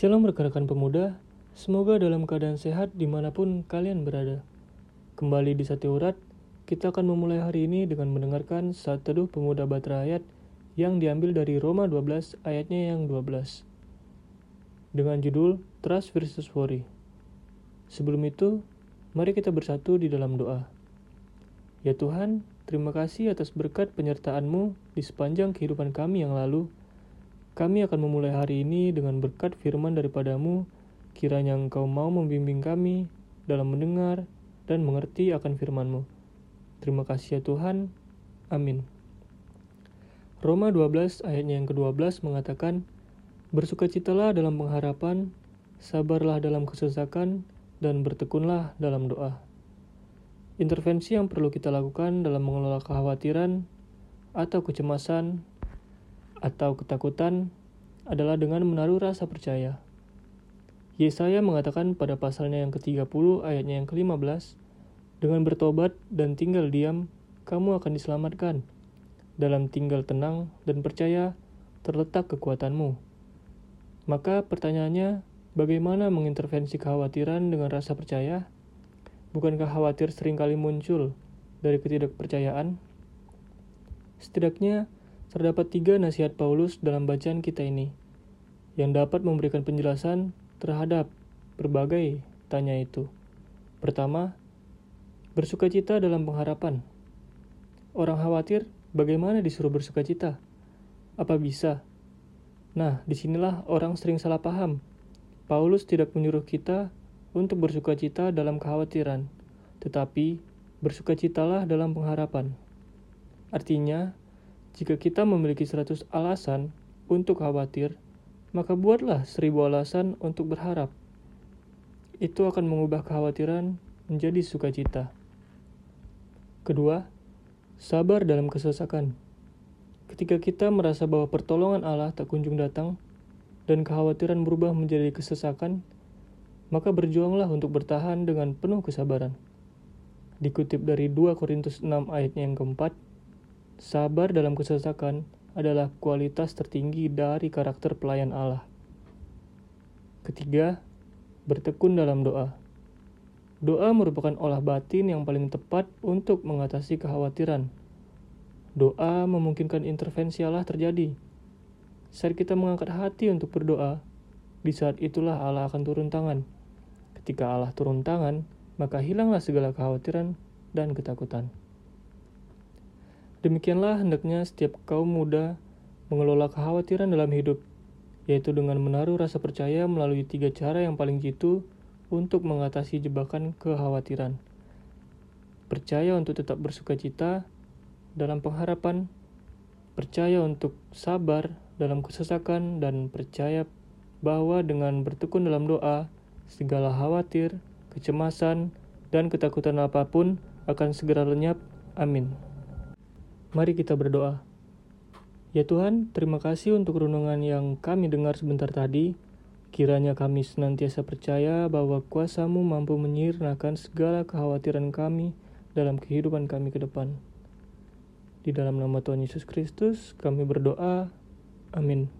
Shalom rekan-rekan pemuda, semoga dalam keadaan sehat di mana pun kalian berada. Kembali di Sate Urat, kita akan memulai hari ini dengan mendengarkan saat teduh pemuda Batra Ayat yang diambil dari Roma 12 ayatnya yang 12. Dengan judul Trust versus Worry. Sebelum itu, mari kita bersatu di dalam doa. Ya Tuhan, terima kasih atas berkat penyertaan-Mu di sepanjang kehidupan kami yang lalu kami akan memulai hari ini dengan berkat firman daripadamu, kiranya engkau mau membimbing kami dalam mendengar dan mengerti akan firmanmu. Terima kasih ya Tuhan. Amin. Roma 12 ayatnya yang ke-12 mengatakan, Bersukacitalah dalam pengharapan, sabarlah dalam kesesakan, dan bertekunlah dalam doa. Intervensi yang perlu kita lakukan dalam mengelola kekhawatiran atau kecemasan atau ketakutan adalah dengan menaruh rasa percaya. Yesaya mengatakan pada pasalnya yang ke-30 ayatnya yang ke-15, dengan bertobat dan tinggal diam, kamu akan diselamatkan. Dalam tinggal tenang dan percaya, terletak kekuatanmu. Maka pertanyaannya, bagaimana mengintervensi kekhawatiran dengan rasa percaya? Bukankah khawatir sering kali muncul dari ketidakpercayaan? Setidaknya, Terdapat tiga nasihat Paulus dalam bacaan kita ini yang dapat memberikan penjelasan terhadap berbagai tanya itu. Pertama, bersukacita dalam pengharapan. Orang khawatir bagaimana disuruh bersukacita? Apa bisa? Nah, di sinilah orang sering salah paham. Paulus tidak menyuruh kita untuk bersukacita dalam kekhawatiran, tetapi bersukacitalah dalam pengharapan. Artinya, jika kita memiliki 100 alasan untuk khawatir, maka buatlah seribu alasan untuk berharap. Itu akan mengubah kekhawatiran menjadi sukacita. Kedua, sabar dalam kesesakan. Ketika kita merasa bahwa pertolongan Allah tak kunjung datang dan kekhawatiran berubah menjadi kesesakan, maka berjuanglah untuk bertahan dengan penuh kesabaran. Dikutip dari 2 Korintus 6 ayatnya yang keempat, Sabar dalam kesesakan adalah kualitas tertinggi dari karakter pelayan Allah. Ketiga, bertekun dalam doa. Doa merupakan olah batin yang paling tepat untuk mengatasi kekhawatiran. Doa memungkinkan intervensi Allah terjadi. Saat kita mengangkat hati untuk berdoa, di saat itulah Allah akan turun tangan. Ketika Allah turun tangan, maka hilanglah segala kekhawatiran dan ketakutan. Demikianlah hendaknya setiap kaum muda mengelola kekhawatiran dalam hidup, yaitu dengan menaruh rasa percaya melalui tiga cara yang paling jitu untuk mengatasi jebakan kekhawatiran. Percaya untuk tetap bersuka cita dalam pengharapan, percaya untuk sabar dalam kesesakan, dan percaya bahwa dengan bertekun dalam doa, segala khawatir, kecemasan, dan ketakutan apa pun akan segera lenyap. Amin. Mari kita berdoa. Ya Tuhan, terima kasih untuk renungan yang kami dengar sebentar tadi. Kiranya kami senantiasa percaya bahwa kuasamu mampu menyirnakan segala kekhawatiran kami dalam kehidupan kami ke depan. Di dalam nama Tuhan Yesus Kristus, kami berdoa. Amin.